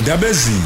ndabezini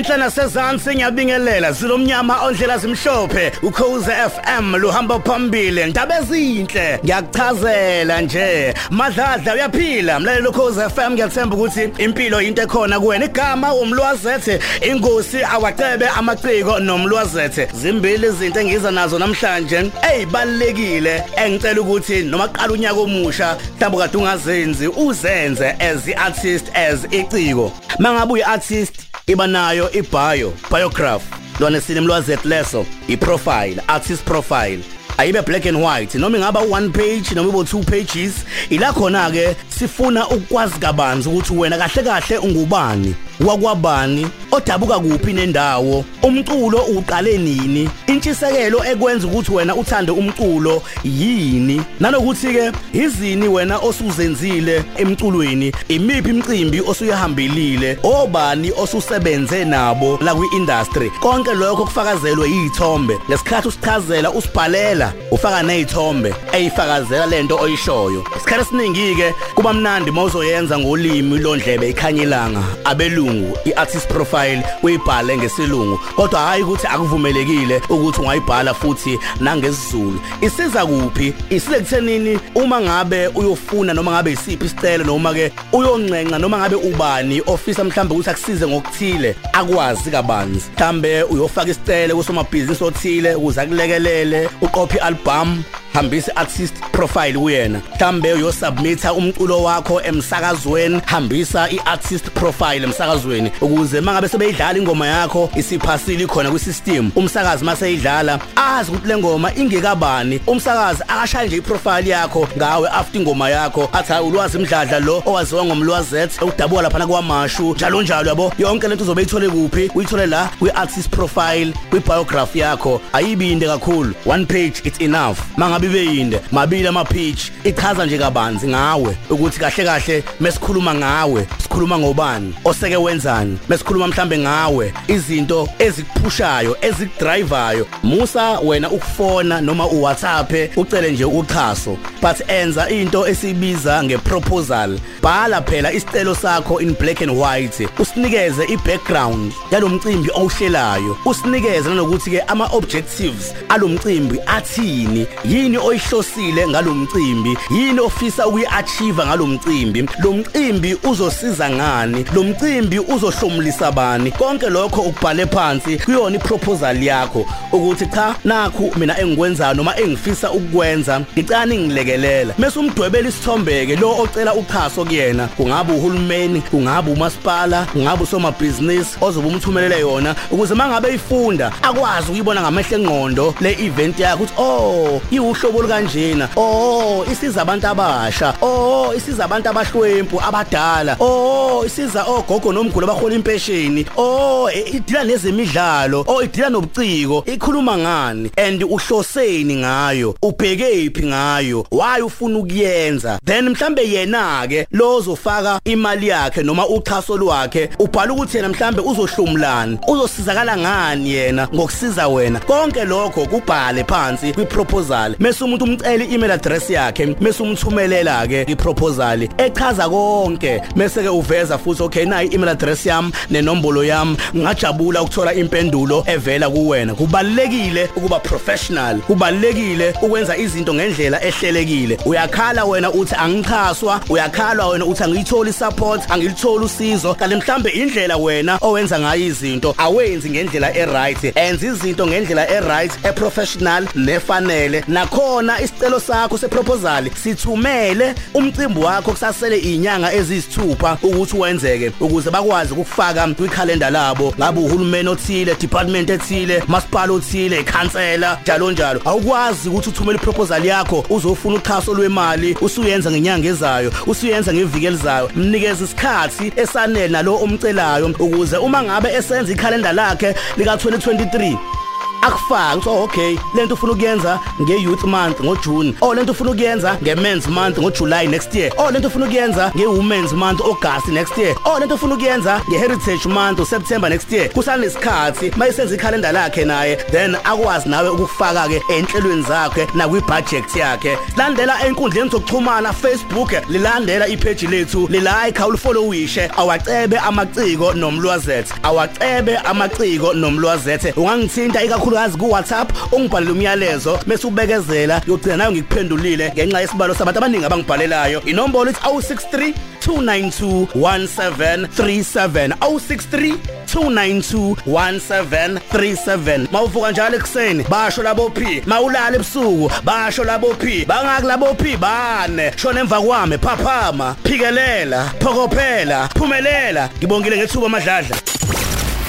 ndabezini enhle nasezantsi ngiyabingelela zilomnyama ondlela zimhlophe ukhoze FM luhamba phambili ndaba ezinhle ngiyakuchazela nje madladla uyaphila. Mlaleli ukhoze FM ngiyathemba ukuthi impilo into ekhona kuwena. Igama umlwazethe ingosi awacebe amaciko nomlwazethe zimbili izinto engiza nazo namhlanje. Ezibalekile engicela ukuthi noma qala unyaka omusha mhlawumbe kade ungazenzi uzenze as i-artist as iciko. Mangabe uyi-artist iba nayo ibio biograph lona sinemlwazethe leso iprofile artist profile. Ayibe black and white noma ingaba one page noma ibo two pages. Ila khona ke sifuna ukwazi kabanzi ukuthi wena kahle kahle ungubani. Wakwabani? Odabuka kuphi nendawo? Umculo uqale nini? Intshisekelo ekwenza ukuthi wena uthande umculo yini? Nanokuthi ke izini wena osuzenzile emculweni? Imiphi imicimbi osuyahambelile? Obani osusebenze nabo la kwi-industry? Konke lokho kufakazelwe yizithombe ngesikhathi usichazela usibhalela ufaka nezithombe eyifakazela lento oyishoyo. Isikhathi esiningi ke kuba mnandi mawuzoyenza ngolimi londlebe ikhanyilanga abelungu. I-artist profile uyibhale ngesilungu kodwa hayi ukuthi akuvumelekile ukuthi ungayibhala futhi nangesizulu. Isiza kuphi? Isile kuthenini uma ngabe uyofuna noma ngabe isiphi isicelo noma ke uyoncenca noma ngabe ubani ofisa mhlambe ukuthi akusize ngokuthile akwazi kabanzi. Mhlambe uyofaka isicelo kusomabhizinisi othile ukuze akulekelele uqophe album hambisa artist profile kuyena mhlambe uyosubmita umculo wakho emsakazweni. Hambisa iartist profile emsakazweni. Ukuze mangabe sebeyidlala ingoma yakho isiphasile khona kwisystem. Umsakazi mase idlala azi ukuthi lengoma ingekabani. Umsakazi akashaya nje iprofile yakho ngawe after ingoma yakho. Athi hayi ulwazi imdladla lo owaziwa ngomlwazet udabuka lapha kwamashu njalo njalo yabo? Yonke lento uzobe ithole kuphi? Uyithole la kwi-artist profile kwi-biography yakho. Ayibinde kakhulu. One page it's enough. Mangabe ibe yinde mabili ama page ichaza nje kabanzi ngawe ukuthi kahle kahle mesikhuluma ngawe sikhuluma ngobani oseke wenzani mesikhuluma mhlambe ngawe izinto ezikuphushayo ezikudrivayo musa wena ukufona noma uWhatsApp ucele nje uchaso but enza into esibiza ngeproposal. Bhala phela isicelo sakho in black and white usinikeze ibackground yalomcimbi owuhlelayo usinikeze nanokuthi ke ama objectives alomcimbi athini yini oyihlosile ngalomcimbi? Yini ofisa ukuyiachieve ngalomcimbi? Lo mcimbi uzosiza ngani? Lo mcimbi uzohlomulisa bani? Konke lokho ukubhale phansi kuyona iproposal yakho ukuthi cha nakhu mina engikwenzayo noma engifisa ukukwenza ngicani ngilekelela. Mase umdwebela isithombeke lo ocela uchaso kuyena kungaba uhulumeni kungaba umasipala kungaba usomabhizinisi ozobe umthumelele yona ukuze mangabe ifunda akwazi ukuyibona ngamehlo engqondo le event yakho ukuthi oh iwuhlobo lukanjena. Oh isiza abantu abasha. Oh isiza abantu abahlwempu abadala. Oh isiza ogogo nomgulu abahola impesheni. Oh idila nezemidlalo. Oh idila nobuciko. Ikhuluma ngani? And uhloseni ngayo. Ubhekephi ngayo? Why ufuna ukuyenza? Then mhlambe yena ke lozofaka imali yakhe noma uchaso lwakhe ubhala ukuthi yena mhlambe uzohlumlana uzosizakala ngani yena? Ngokusiza wena. Konke lokho kubhale phansi kwiproposal. Mase umuntu umcela i-email address yakhe mase umthumelela ke iproposal echaza konke. Mase ke uveza futhi okay nayi i-email address yami nenombolo yami. Ngajabula ukuthola impendulo evela kuwena. Kubalekile ukuba professional kubalekile ukwenza izinto ngendlela ehlelekile. Uyakhala wena uthi angichaswa uyakhala wena uthi angiyitholi support angilitholi usizo kanti mhlambe indlela wena owenza ngayo izinto awenzi ngendlela eright. Enza izinto ngendlela eright eprofessional nefanele. Nakhona isicelo sakho seproposal sithumele umcimbi wakho kusasele inyanga ezisithupha ukuthi wenzeke ukuze bakwazi ukufaka kwikhalenda labo. Ngabe uhulumeni othile department ethile masipala othile ikhansela njalo njalo. Awukwazi ukuthi uthumele iproposal yakho uzofuna uchaso lwemali usuyenza ngenyanga ezayo usuyenza ngeviki elizayo. Mnikeze isikhathi esanele nalo omcelayo ukuze uma ngabe esenza ikhalenda lakhe lika 2023 akufaka uthi oh, okay lento ufuna ukuyenza nge-youth month ngojune. Oh lento ufuna ukuyenza nge-men's month ngojuly next year. Oh lento ufuna ukuyenza nge-women's month august next year. Oh lento ufuna ukuyenza nge-heritage month september next year. Kusanesikhathi mayisenza ikhalenda lakhe naye then akwazi nawe ukufaka-ke enhlelweni zakhe nakwibudget yakhe. Landela enkundleni zokuxhumana facebook lilandela ipage lethu lilike awulifollowishe awacebe amaciko nomlwazethe awacebe amaciko nomlwazethe ungangithinta ikakhulukazi ku WhatsApp ungibhalele umyalezo bese ubekezela yogcina nayo ngikuphendulile ngenxa yesibalo sabantu abaningi abangibhalelayo. Inombolo ithi 063 292 1737 063 292 1737 mawuvuka njalo ekseni basho labo P mawulala ebusuku basho labo P bangaki labo P bane. Shona emva kwami phaphama phikelela phokophela phumelela. Ngibongile ngethuba amadladla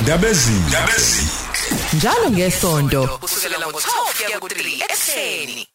Ndabezini. Njalo ngesonto kusukela ngo-12 kuya ku-3 ekuseni.